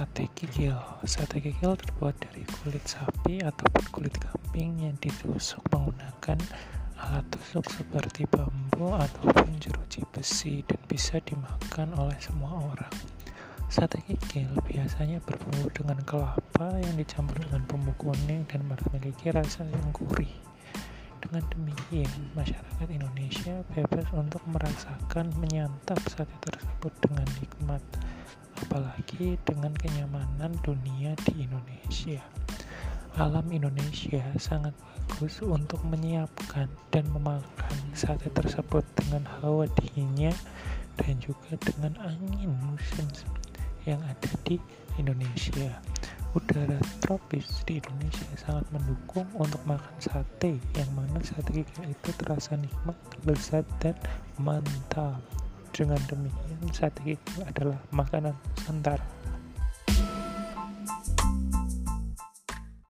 Sate kikil Sate kikil terbuat dari kulit sapi ataupun kulit kambing yang ditusuk menggunakan alat tusuk seperti bambu ataupun jeruji besi dan bisa dimakan oleh semua orang. Sate kikil biasanya berbumbu dengan kelapa yang dicampur dengan bumbu kuning dan memiliki rasa yang gurih. Dengan demikian, masyarakat Indonesia bebas untuk merasakan menyantap sate tersebut dengan nikmat apalagi dengan kenyamanan dunia di Indonesia. Alam Indonesia sangat bagus untuk menyiapkan dan memakan sate tersebut dengan hawa dinginnya dan juga dengan angin musim yang ada di Indonesia. Udara tropis di Indonesia sangat mendukung untuk makan sate, yang mana sate itu terasa nikmat, lezat, dan mantap. Dengan demikian, sate kikil adalah makanan Nusantara.